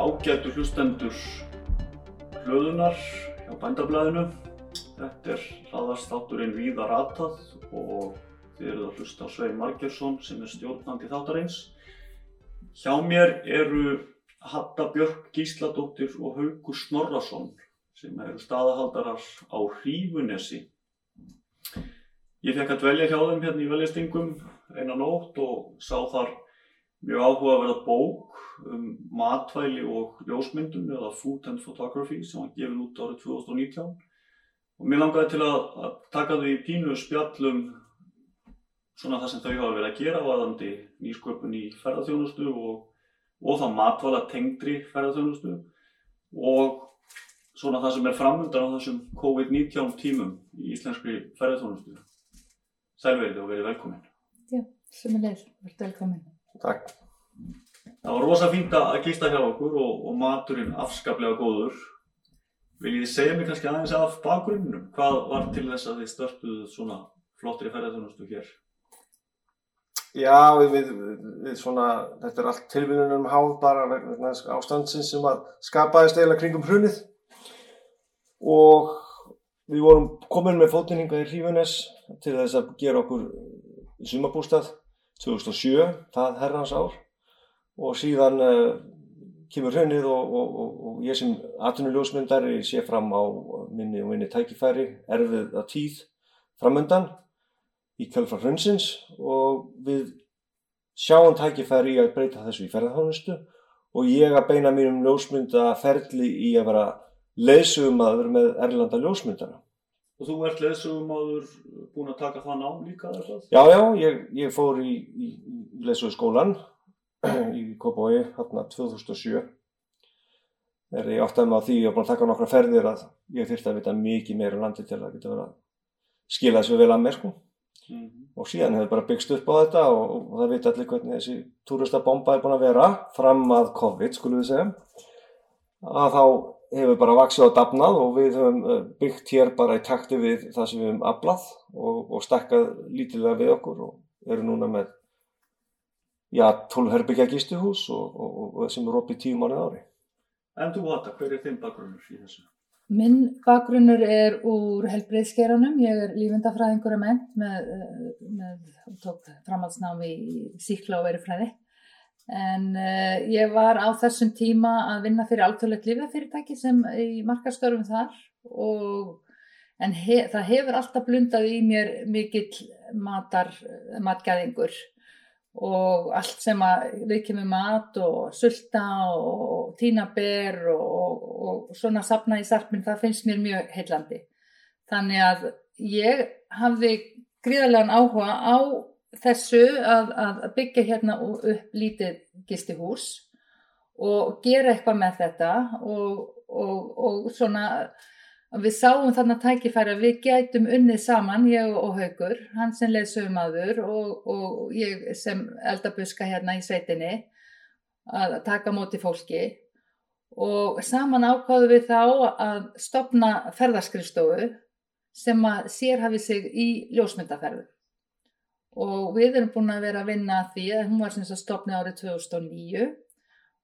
ágætu hlustendur hlöðunar hjá bændablaðinu. Þetta er hraðast þátturinn Víða ratað og þið eruð að hlusta á Svein Margersson sem er stjórnandi þáttarins. Hjá mér eru Hatta Björk Gísladóttir og Haugur Snorrason sem eru staðahaldarar á Hrífunesi. Ég fekk að dvelja hjá þeim hérna í veljastingum eina nótt og sá þar mjög áhugaverða bók um matvæli og ljósmyndun eða Food and Photography sem var gefin út árið 2019 og mér langaði til að, taka þau í pínu spjallum svona það sem þau hafa verið að gera varðandi nýsköpun í ferðarþjónustu og, og það matvæla tengdri ferðarþjónustu og svona það sem er framöndan á þessum COVID-19 tímum í íslenskri ferðarþjónustu. Sælverið og verið velkominn. Já, sem er leið, verður velkominn. Takk. Það var rosa fínt að gista hjá okkur og, og maturinn afskaplega góður. Viljið þið segja mér kannski aðeins af bakgrunnum? Hvað var til þess að þið störtuðu svona flottri ferðarþjónustu hér? Já, við, við, við svona, þetta er allt tilvinnunum háð bara vegna ástandsins sem að skapaðist eiginlega kringum hrunið og við vorum komin með fótninga í Hrífunes til þess að gera okkur sumabústað 2007, það herrans ár. Og síðan uh, kemur hrunið og, og, og, og ég sem atvinnuljósmyndari sé fram á minni og minni tækifæri, erfið að tíð framöndan í kjölfar hrunsins. Og við sjáum tækifæri í að breyta þessu í ferðarhánustu og ég að beina mínum ljósmynda ferli í að vera leysugumæður með erlanda ljósmyndara. Og þú ert leðsugumadur búinn að taka það nám líka eða hvað? Já, já, ég, ég fór í, í, lesugaskólan í Kópavogi hérna 2007 þegar ég áttaði mig á því og búin að taka nokkra ferðir að ég þurfti að vita mikið meira um landi til að geta verið að skila þessu vel að mér sko. Mm -hmm. og síðan hefur bara byggst upp á þetta og, og það veit allir hvernig þessi túristabomba er búin að vera fram að COVID skulum við segja að þá hefur bara vaksið á dafnað og við höfum byggt hér bara í takti við það sem við höfum aflað og, og stakkað lítilega við okkur og eru núna með já, 12 herbyggja gistuhús og, og sem eru opið tíu mánuð ári. En þú Hata, hver er þinn bakgrunnur í þessu? Minn bakgrunnur er úr helbreyðskeranum, ég er lífendafræðingur að ment með, með tók framhaldsnámi í síkla og verifræði. En uh, ég var á þessum tíma að vinna fyrir alþjóðlegt lífafyrirtæki sem í markastörfum þar og en he, það hefur alltaf blundað í mér mikill matar, matgæðingur og allt sem að við kemur mat og sulta og tínaber og, og, og svona sapna í sarpin, það finnst mér mjög heillandi. Þannig að ég hafði gríðarlegan áhuga á þessu að, að byggja hérna upp lítið gistihús og gera eitthvað með þetta og, og svona við sáum þarna tækifæri að við gætum unnið saman, ég og Haugur, hann sem leið sögumadur og, og ég sem eldabuska hérna í sveitinni að taka móti fólki. Og saman ákváðu við þá að stopna ferðarskristofu sem að sérhafi sig í ljósmyndaferðu og við erum búin að vera að vinna að því að hún var sem að stopna árið 2009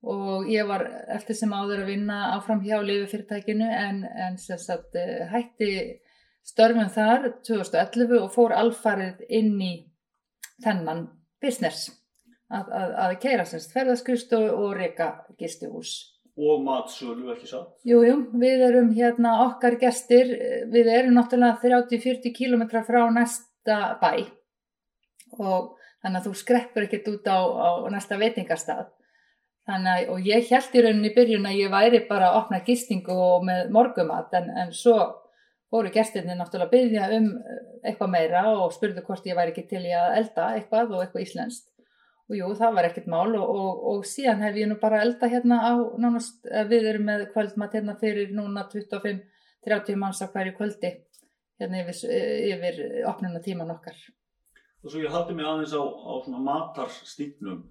og ég var eftir sem áður að vinna áfram hjá lififyrirtækinu en, en sagt, hætti störfum þar 2011 og fór alfarið inn í þennan business að, að, að keira semst ferðarskristu og reyka gistuhús. Og matsölu ekki satt? Jú, jú, við erum hérna okkar gestir, við erum náttúrulega 30-40 km frá næsta bæ og þannig að þú skreppur ekkert út á, á næsta veitingastað Þannig að, og ég held í rauninni byrjun að ég væri bara að opna gistingu og með morgumat en, en svo fóru gestinni náttúrulega að byggja um eitthvað meira og spurðu hvort ég væri ekki til í að elda eitthvað og eitthvað íslenskt. Og jú, það var ekkert mál og, og, og síðan hef ég nú bara elda hérna á, nánast, við erum með kvöldmat hérna fyrir núna 25-30 manns á hverju kvöldi hérna yfir, yfir opnuna tíman okkar. Og svo ég haldi mig aðeins á, á svona matarstíknum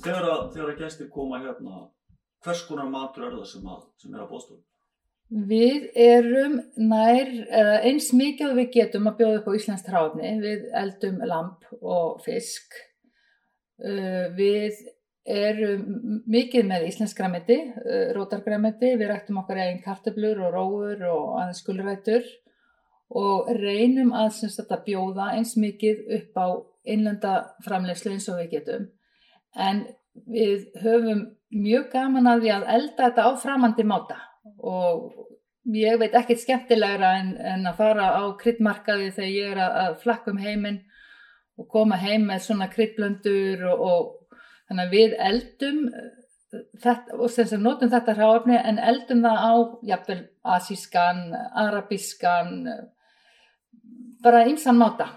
þegar að, þegar að gestir koma hérna hvers konar matur er það sem, að, sem er að bóðstofn? Við erum nær eins mikið við getum að bjóða upp á Íslands tráfni við eldum lamp og fisk. Við eru m- mikið með íslensk græmiti, rótargræmiti, við rættum okkar eigin kartöblur og róur og aðeins skulrætur og reynum að að bjóða eins mikið upp á innlenda framlegslu eins og við getum. En við höfum mjög gaman að því að elda þetta á framandi máta og ég veit ekkert skemmtilegra en, en að fara á kryddmarkaði þegar ég er að, að flakka um heiminn og koma heim með svona kryddblöndur og, og þannig að við eldum eh, þetta, og sem sem notum þetta hráefni en eldum það á jafnvel asískan, arabískan bara einsan máta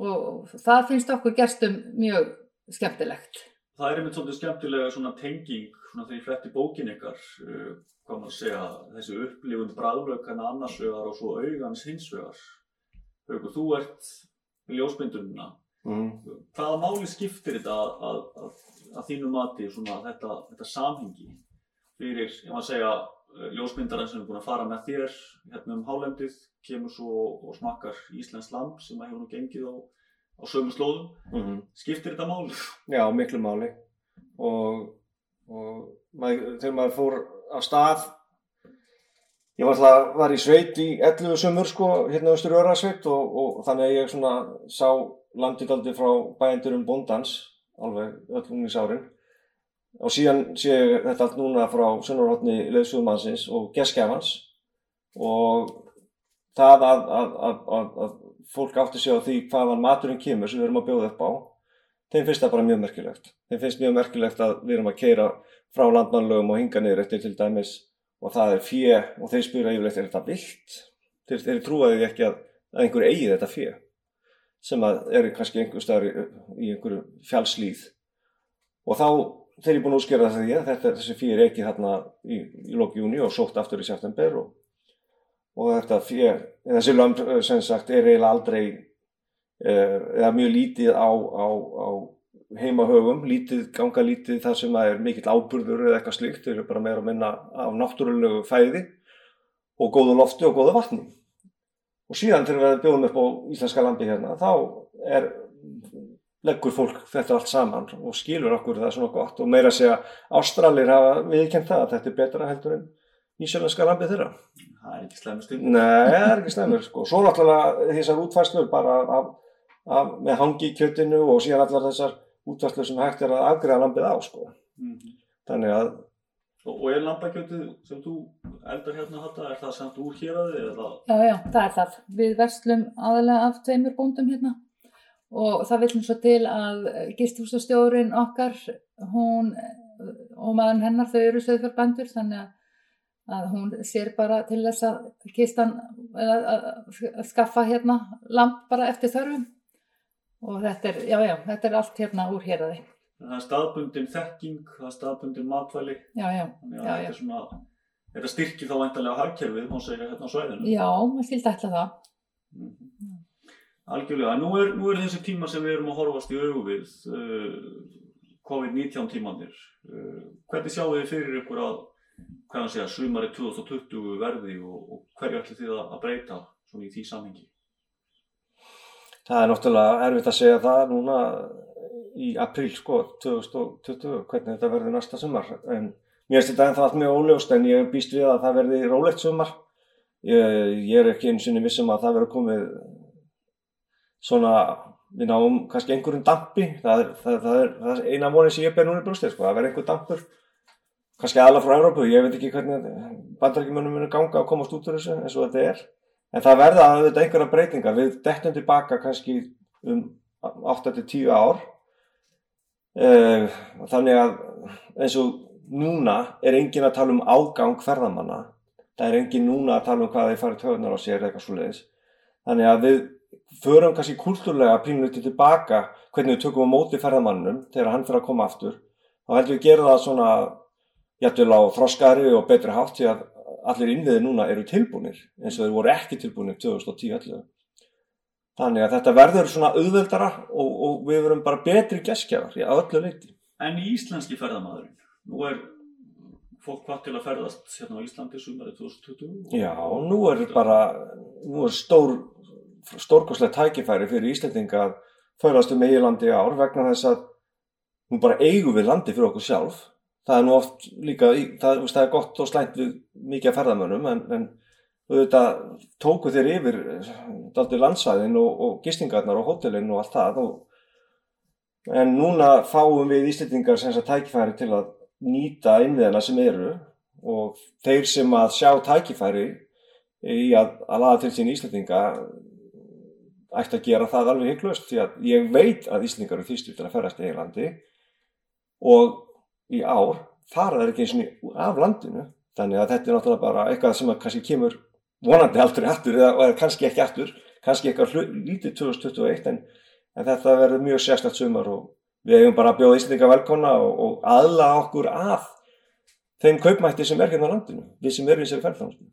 og það finnst okkur gestum mjög skemmtilegt. Það er einmitt svolítið skemmtilega svona tenging svona þegar ég fletti bókin ykkar uh, hvað maður að segja, þessi upplifun bræðlökana annars vegar og svo augans hins vegar. Haukur, þú ert með ljósmyndunina. Mm. Hvaða máli skiptir þetta að, að, að, að þínu mati svona þetta, þetta samhengi fyrir, ég maður að segja, ljósmyndarinn sem er búin að fara með þér hérna um hálendið, kemur svo og smakkar Íslands lamb sem að hefur nú gengið á, á sömu slóðum. Mm. Skiptir þetta máli? Já, miklu máli og, og maður, þegar maður fór á stað ég var, það, var í sveit í 11 sömur sko, hérna austur Örasveit og, og þannig að ég svona sá landið aldrei frá bæjandurum bóndans alveg öll ungnisárin og síðan sé þetta allt núna frá sunnarhóttni leðsúðmannsins og geskjafans og það að, að, að, að, fólk átti sig á því hvaðan maturinn kemur sem við erum að bjóða upp á þeim finnst það bara mjög merkilegt. Þeim finnst mjög merkilegt að við erum að keira frá landmannlögum og hinga niður eftir til dæmis og það er fjö og þeir spyrja yfirleitt er þetta vilt? Þeir, þeir trúaði ekki að, einhver eigi þetta fjö sem að er kannski einhver staðar í, í einhverju fjálslíð og þá þeir eru búin að útskjara því að þetta, þessi fjö er ekki þarna í, í lóki júni og sótt aftur í september og, og þetta fjö, þessi lömp sem sagt er eiginlega aldrei eh, eða mjög lítið á, á, á heimahögum, lítið, ganga lítið þar sem það er mikill áburður eða eitthvað slíkt, þau eru bara meira að minna af náttúrulegu fæði og góðu lofti og góðu vatni. Og síðan þegar við bjóðum upp á íslenska landi hérna, þá er, leggur fólk þetta allt saman og skilur okkur það svona gott og meira að segja Ástralir hafa viðkjönd það að þetta er betra heldur en nýsjölenska lambið þeirra. Það er ekki slemur stund. Nei, það er ekki slemur sko. Svo náttúrulega þessar útfæslur bara af, af, með hangi í kjötinu og síðan allar þessar útfæslur sem hægt er að afgreða lambið á sko. Mhm. Þannig að Og, og er lambakjötið sem þú eldar hérna hatta, er það samt úr héraði eða? Já, já, það er það. Við verslum aðalega af tveimur bóndum hérna og það viljum svo til að gisthúsastjórin okkar, hún og maðurinn hennar, þau eru söðfjörbandur þannig að, hún sér bara til þess að kistan eða að, skaffa hérna lamp bara eftir þörfum og þetta er, já, já, þetta er allt hérna úr héraði. Það er staðbundin þekking, það er staðbundin matvæli, Já, já, Já, já. svona, þetta styrkir þá væntalega hagkerfið, má segja hérna á svæðinu. já, maður skildi ætla það. Mhm. Algjörlega, nú er, nú er þessi tíma sem við erum að horfast í augu við, uh, COVID-19 tímanir. Uh, hvernig sjáu þið fyrir ykkur að, hann segja, sumari 2020 verði og, og hverju ætli þið að breyta svona í því samhengi? það er náttúrulega erfitt að segja það núna í apríl sko 2020 hvernig þetta verður næsta sumar en mér finnst þetta ennþá allt mjög óljóst en ég býst við að það verði rólegt sumar ég, ég er ekki eins og vissum að það verður komið svona við náum kannski einhverjum dampi. Það er, það, það er, það er eina móni sem ég ber núna í brústið sko, það verður einhver dampur. Kannski aðla frá Európu, ég veit ekki hvernig bandarækjumönnum munum ganga að komast út úr þessu eins og þetta er. En það verða að þetta einhverja breytingar. Við dettum tilbaka kannski um 8-10 ár. Uh, þannig að eins og núna er engin að tala um ágang ferðamanna. Það er engin núna að tala um hvað þeir farið töðunar á sér eitthvað svo leiðis þannig að við förum kannski kultúrlega pínluti tilbaka hvernig við tökum á móti ferðamannum þegar hann fyrir að koma aftur. Þá heldur við að gera það svona jættul á þroskari og betri hátt því að allir innviði núna eru tilbúnir eins og þeir voru ekki tilbúnir 2010-11 þannig að þetta verður svona auðveldara og, og við verum bara betri geskjafar í öllu leiti En í íslenski ferðamaðurinn, nú er fólk hvað til að ferðast hérna á Íslandi sumari 2020? Já, nú er bara nú er stór stórkoslega tækifæri fyrir Íslendinga að förast um eigilandi ár vegna þess að nú bara eigum við landi fyrir okkur sjálf það er nú oft líka, það, það er gott og slæmt við mikið af ferðamönnum en, en auðvitað tóku þeir yfir daldi landsvæðin og, og gistingarnar og hótelin og allt það og, en núna fáum við íslendingar sem þess að tækifæri til að nýta innviðina sem eru og þeir sem að sjá tækifæri í að, að laða til sín íslendinga ætti að gera það alveg hygglust því að ég veit að íslendingar eru þýstu til að ferast í Eilandi og í ár fara þeir ekki eins og af landinu. Þannig að þetta er náttúrulega bara eitthvað sem að kannski kemur vonandi aldrei aftur eða, eða kannski ekki aftur, kannski eitthvað lítið 2021 en, en þetta verður mjög sérstætt sumar og við hefum bara bjóðið Íslandinga velkona og, og aðla okkur að þeim kaupmætti sem er hérna á landinu, við sem erum í þessari ferðframstum.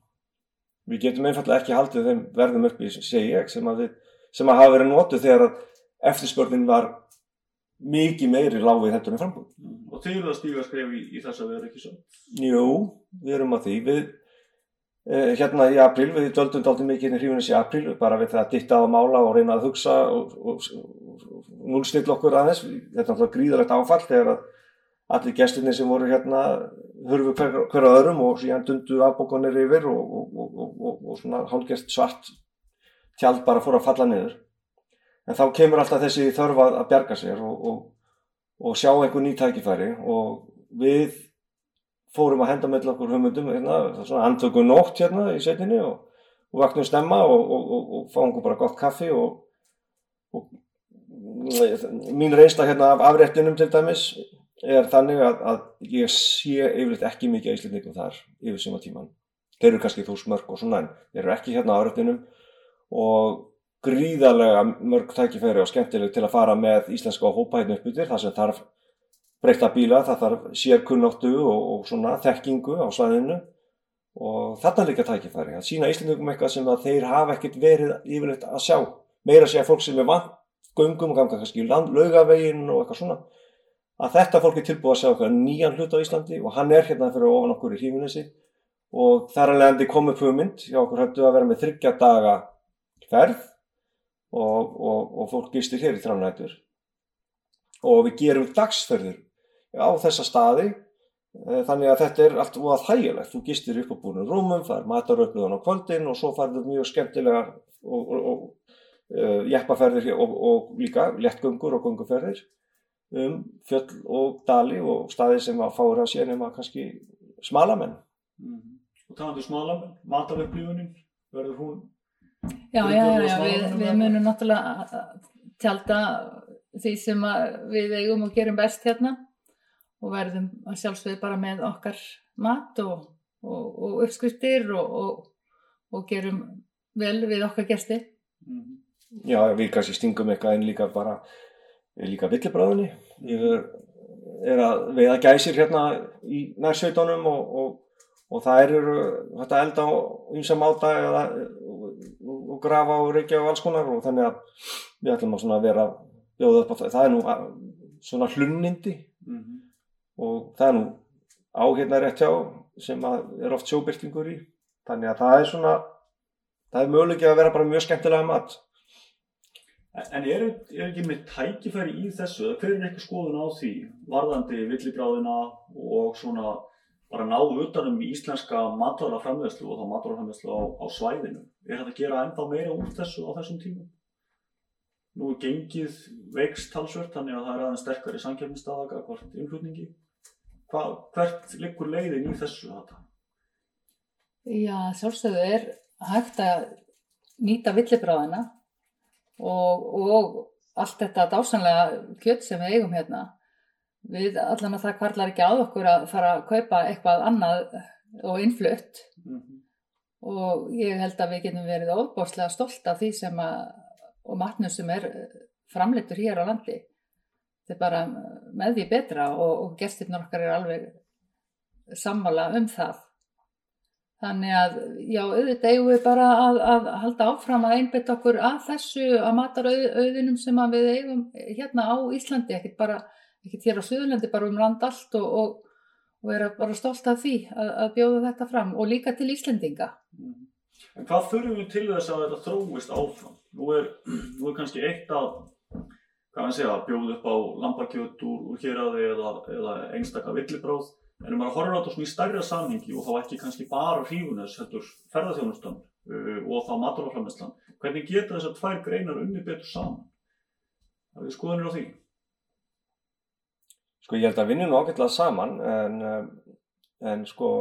Við getum einfallega ekki haldið þeim verðum upp í, ég, sem að, við, sem að hafa verið nótuð þegar að eftirspörnin var mikið meiri láfið þetta með frambúð. Og þið eru að stíga skref í, í þess að við erum ekki svo? Jú, við erum að því. Við, hérna í april, við döldum dálta mikið í hrífunis í april, bara við það að ditta á mála og reyna að hugsa og, og, og, og núlstill okkur aðeins. Þetta er náttúrulega gríðalegt áfall þegar að allir gestinni sem voru hérna hörfu hver, hverja öðrum og síðan dundu afbókonir yfir og svona hálfgest svart tjald bara fór að falla niður en þá kemur alltaf þessi þörfa að bjarga sér og, sjá einhver ný tækifæri og við fórum að henda með okkur humundum hérna, svona andtöku nótt hérna í setinu og, og vaknum stemma og fáum okkur bara gott kaffi og mín reynsla hérna af afréttunum til dæmis er þannig að, að ég sé yfirleitt ekki mikið íslendingum þar yfir síma tíman. Þeir eru kannski þús mörg og svona en þeir eru ekki hérna á afréttunum og gríðarlega mörg tækifæri og skemmtileg til að fara með íslenska hópahætnu uppbyttir þar sem þarf breyta bíla, það þarf sérkunnáttu og, og svona þekkingu á svæðinu. Og þarna líka tækifæri að sína íslendingum eitthvað sem að þeir hafa ekkert verið yfirleitt að sjá. Meira að segja fólk sem er vant göngum og ganga kannski laugavegin og eitthvað svona. Að þetta fólk er tilbúið að sjá eitthvað nýjan hlut á Íslandi og hann er hérna fyrir ofan okkur í hífunissi og þar alveg endi komið hugmynd hjá okkur hættu að vera með þryggja daga ferð og, og, og fólk gistir hér í þránættur og við gerum dagsferður á þessa staði. Eh, þannig að þetta er allt úr þægilegt. Þú gistir upp á búinu rúmum, það er mataröfluðan á kvöldin og svo farður mjög skemmtilega og, og uh, jeppaferðir og líka lettgöngur og gönguferðir um fjöll og dali og staði sem að fára sér nema kannski smalamenn. Mm. og talandu um smalamenn, mataröfluðunin verður hún Já, já, já, já við, við munum náttúrulega tjálta því sem við eigum og gerum best hérna og verðum að sjálfsögðu bara með okkar mat og, og, og uppskriftir og, og gerum vel við okkar gesti. Mhm. Já, við kannski stingum eitthvað en líka bara, líka villibráðinni. Ég er, er að veiða gæsir hérna í nærsveitunum og það eru þetta elda á ymsa máta eða og grafa og reykja og alls konar og þannig að við ætlum að vera bjóða upp á það. Það er nú svona hlunnindi mm -hmm. Og það er nú áhérna rétt hjá sem er oft sjóbyrtingur í. Þannig að það er svona, það er mögulegið að vera bara mjög skemmtilega mat. En er, er ekki með tækifæri í þessu, eða hver er eitthvað skoðun á því, varðandi villibráðina og svona bara náðu utanum íslenska matvælaframlegslu og þá matvælaframlegslu á, á svæðinu. Er þetta að gera ennþá meira úr þessu á þessum tímum? Nú er gengið veikst talsvört, þannig að það er aðeins sterkari samkjöfnistaðaga hvort innflutningi. Hva, hvert liggur leiðin í þessu þetta? Já, sjálfsögðu er hægt að nýta villibráðina og, og allt þetta dásanlega kjött sem við eigum hérna við allan að það kvarlar ekki á okkur að fara að kaupa eitthvað annað og innflutt mm -hmm. og ég held að við getum verið óbáslega stolt af því sem að og matnum sem er framleitur hér á landi þetta er bara með því betra og, og gestirnur okkar er alveg sammála um það þannig að já, auðvitað eigum við bara að, að halda áfram að einbetta okkur að þessu að matar auðinum sem við eigum hérna á Íslandi, ekkert bara ekkert hér á Suðurlandi bara um land allt og, og, og er bara stolt af því að, að bjóða þetta fram og líka til Íslendinga. Mm. En hvað þurfum við til þess að þetta þróist áfram? Nú er, nú er kannski eitt af hvað maður segja, bjóð upp á lambakjöt úr, úr héraði eða, eða einstaka villibráð. En ef maður horfir á þetta svona í stærra samhengi og þá ekki kannski bara hrífunes, heldur ferðarþjónustan uh, og þá maturaframleyslan, hvernig geta þessar tvær greinar unni betur saman? Það er skoðanir á því. Sko ég held að vinna nú ágætlega saman en, um, en sko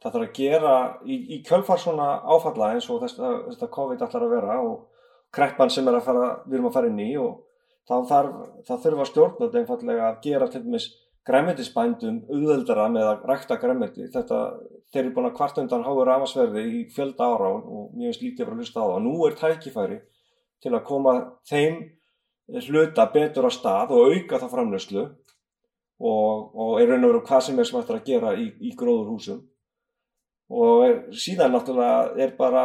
það þarf að gera í, í kjölfar svona áfalla eins og þetta, þetta COVID ætlar að vera og kreppan sem er að fara, við erum að fara inn í og þá þarf, þurfa stjórnvöld einfallega að gera til dæmis græmitisbændum auðveldara með að rækta græmiti. Þetta, þeir eru búin að kvart undan háur rafasverði í fjölda ára og mjög slítið að hlusta á það. Nú er tækifæri til að koma þeim hluta betur á stað og auka það framlöslu og, og er raun og veru hvað sem er sem ættir að gera í, í gróður húsum. Og er, síðan náttúrulega er bara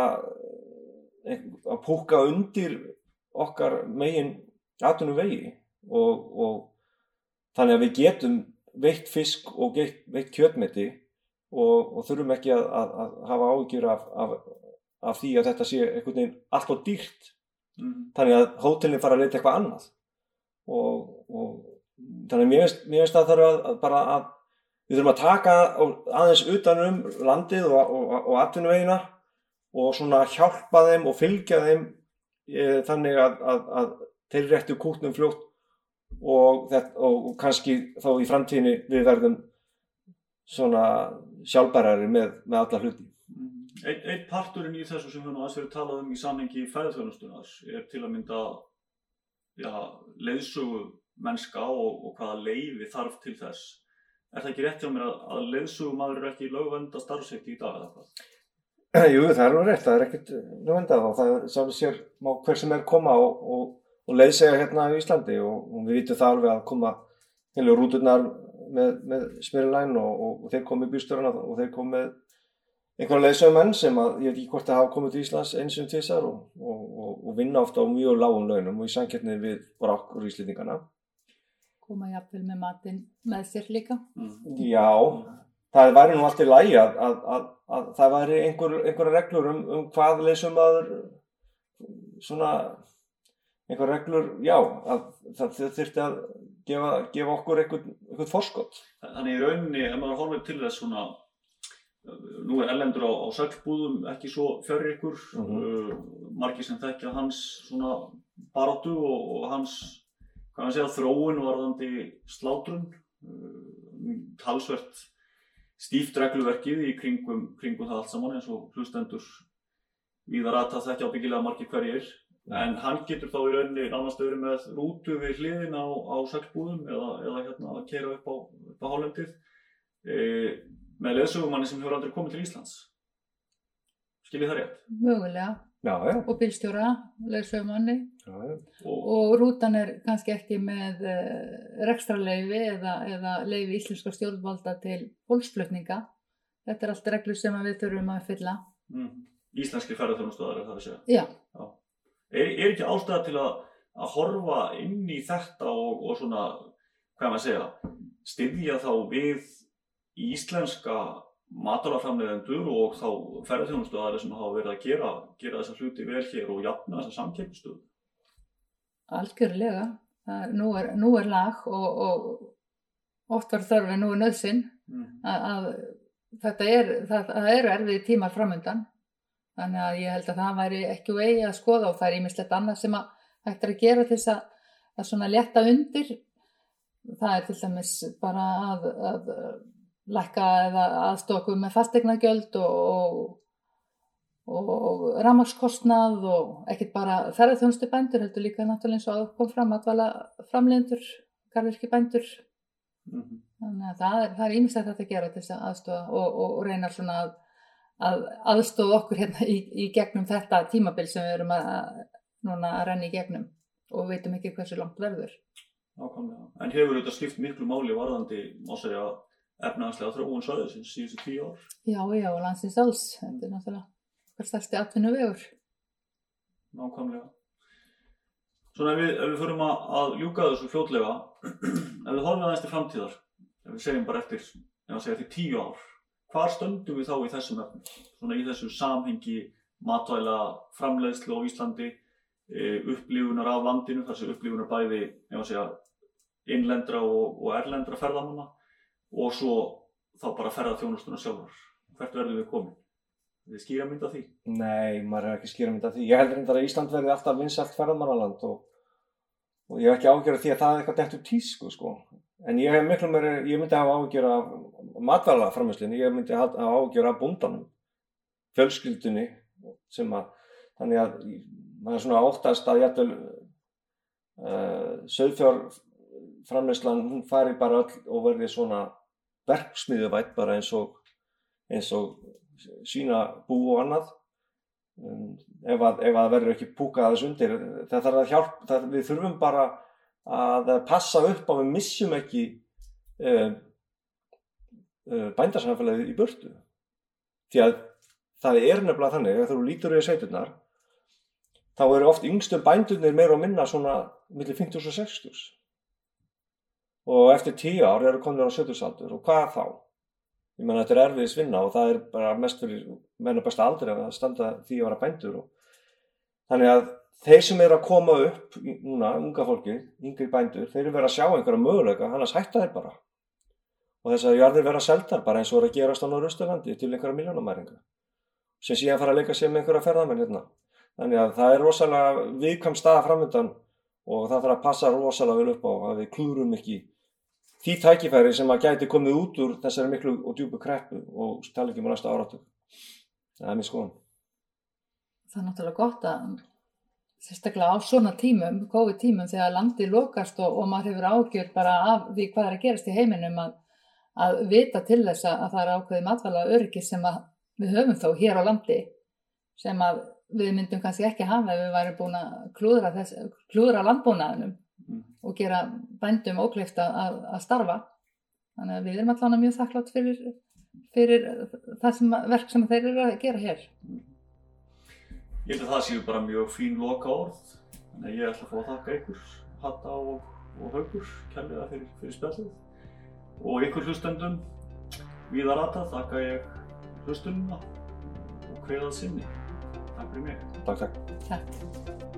að púka undir okkar megin atvinnum vegi. Og, og þannig að við getum veitt fisk og veitt kjötmeti og, og þurfum ekki að, að, að hafa áhyggjur af, af, af því að þetta sé einhvern veginn alltaf dýrt. Mm. þannig að hótelin fara að leita eitthvað annað. Og, og þannig að mér finnst, mér finnst að það þarf að bara að við þurfum að taka aðeins utanum landið og atvinnuvegina og svona hjálpa þeim og fylgja þeim e, þannig að, að þeir réttu kútnum fljótt og, þetta, og kannski þá í framtíðinni við verðum svona sjálfbærari með, með alla hluti. Einn ein parturinn í þessu sem við náttúrulega verið talað um í samhengi í fæðarþjónustunar er til að mynda ja, leiðsögu mennska og, og hvaða leiði þarf til þess. Er það ekki rétt hjá mér að, að leiðsögu maður er ekki lögvenda starfsefti í dag eða hvað? Jú, það er alveg rétt, það er ekkert lögvenda og það er sálega sér hver sem er koma og, og og leiðsega hérna í Íslandi og, og við vitum það alveg að koma heilu rúturnar með, með Smyrilæn og, og, og þeir komi í bústöruna og þeir komi með einhverja leiðsögumenn sem að ég veit ekki hvort það hafa komið til Íslands eins og tísar og vinna ofta á mjög lágum launum og í sanketni við bara okkur íslendingana. Koma jáfnvel með matinn með sér líka? Mm. Já, það væri nú alltaf lægi að, að, að, að það væri einhver, einhverja reglur um, um hvað leiðsögumæður svona einhver reglur, já, að það þurfti að gefa, gefa okkur eitthvað forskott. Þannig í rauninni, ef maður horfið til þess svona, nú er ellendur á, á sökbúðum ekki svo fyrir ykkur, mm -hmm. uh, margir sem þekkja hans svona baróttu og, og hans, hvað maður segja, þróun varðandi slátrun, uh, talsvert stíft regluverkið í kringum, kringum það allt saman eins og hlustendur viðar að það þekkja ábyggilega margir hverjir en hann getur þá í rauninni nánast verið með rútu við hliðin á, á seglbúðum eða, eða hérna að kera upp á, á hálendið e, með leðsögumanni sem hefur aldrei komið til Íslands skiljið það rétt? Mögulega já, já. og bílstjóra, leðsögumanni og, og rútan er kannski ekki með e, rekstraleifi eða, eða leifi íslenska stjórnvalda til fólksflutninga þetta er allt reglur sem við þurfum að fylla mm. Íslenski ferðarþjónustöðar er það að segja? Já, já. Er, er ekki ástæða til að, að horfa inn í þetta og, og svona, hvað maður segja, styðja þá við íslenska matalaframleðendur og þá ferðarþjónustöðari sem hafa verið að gera, gera þessa hluti vel hér og jafna þessa samkeppnistöðu? Algjörlega. Nú er, nú er lag og, og oft var þörfið, nú er nöðsinn mm. að, að þetta er, það, það er erfið tímar framöndan Þannig að ég held að það væri ekki vegi að skoða og það er ímislegt annað sem að hægt er að gera til þess að, að svona leta undir. Það er til dæmis bara að, að lækka eða aðstoku með fastegnagjöld og, og, og rammarskostnað og ekkert bara ferðarþjónustu bændur heldur líka náttúrulega eins og að kom fram aðvala framlegendur, garðirki bændur. Mm -hmm. Þannig að það er ímislegt að þetta gera til þess að aðstofa og, og reyna svona að að aðstofa okkur hérna í, í gegnum þetta tímabil sem við erum að, núna að renna í gegnum og veitum ekki hversu langt verður. Nákvæmlega. En hefur þetta skipt miklu máli varðandi, má segja, efnahanslega þróun svæðisins síðustu tíu ár? Já, já, og landsins alls. Þetta er náttúrulega hver stærsti atvinnu vegur. Nákvæmlega. Svona ef við, ef við förum að, að ljúka þessu fljótlega, ef við horfum aðeins til framtíðar, ef við segjum bara eftir, ef við segjum eftir tíu ár, Hvar stöndum við þá í þessum öfnum? Svona í þessu samhengi matvæla framleiðslu á Íslandi e, upplífunar af landinu, þessi upplífunar bæði segja, innlendra og, og erlendra ferðamanna og svo þá bara ferðarþjónustuna sjálfur. Hvert verðum við komin? Þið skýra mynd af því? Nei, maður er ekki skýra mynd af því. Ég heldur reyndar að Ísland verði alltaf vinsalt ferðamannaland og, og ég hef ekki ágjörð því að það er eitthvað dætt úr tísku sko. En ég hef miklu meiri, ég myndi hafa ágjörð af matvælarframherslunni, ég myndi hafa ágjörð af bundanum, fjölskyldunni sem að, þannig að maður svona óttast að jættul uh, söðfjárframherslan, hún fari bara öll og verði svona verksmiðuvætt bara eins og, eins og sína bú og annað ef að, ef að verður ekki púkað þess undir það þarf að hjálpa, það, við þurfum bara að passa upp á við missum ekki uh, uh, bændarsamfélagið í burtu. Því að það er nefnilega þannig að þú lítur í sveiturnar þá eru oft yngstum bændunir meira og minna svona millir 50 og 60 og eftir 10 ár eru komin á 70 aldur og hvað þá? Ég menna þetta er erfiðis vinna og það er bara mest fyrir menna besta aldrei að standa því að vera bændur og þannig að þeir sem eru að koma upp núna, unga fólki, yngri bændur þeir eru verið að sjá einhverja möguleika annars hætta þeir bara. Og þess að jarðir vera seldar bara eins og er að gerast á Norrösturlandi til einhverja miljónamæringa sem síðan fara að leika sér með einhverja ferðamenn hérna. Þannig að það er rosalega viðkvæm staða framöndan og það þarf að passa rosalega vel upp á að við klúrum ekki því tækifæri sem að gæti komið út úr þessari miklu og djúbu kreppu og tala ekki um næsta áratu. Það er mér skoðan. Það er náttúrulega gott að sérstaklega á svona tímum, COVID tímum þegar landi lokast og, og maður hefur ágjör bara af því hvað er að gerast í heiminum að, að vita til þess að það er ákveði matvæla öryggi sem við höfum þó hér á landi sem að við myndum kannski ekki hafa ef við værum búin að klúðra, klúðra landbúnaðinum mm. Og gera bændum ókleift að, að starfa. Þannig að við erum allavega mjög þakklátt fyrir, fyrir það sem, verk sem þeir eru að gera hér. Ég held að það séu bara mjög fín loka orð. Þannig að ég ætla að fá að þakka ykkur, Hatta og, og Haugur, kærlega fyrir, fyrir spjallið. Og ykkur hlustendum, Víðar Hatta, þakka ég hlustununa og hveðað sinni. Takk fyrir mig. Takk, takk. Takk.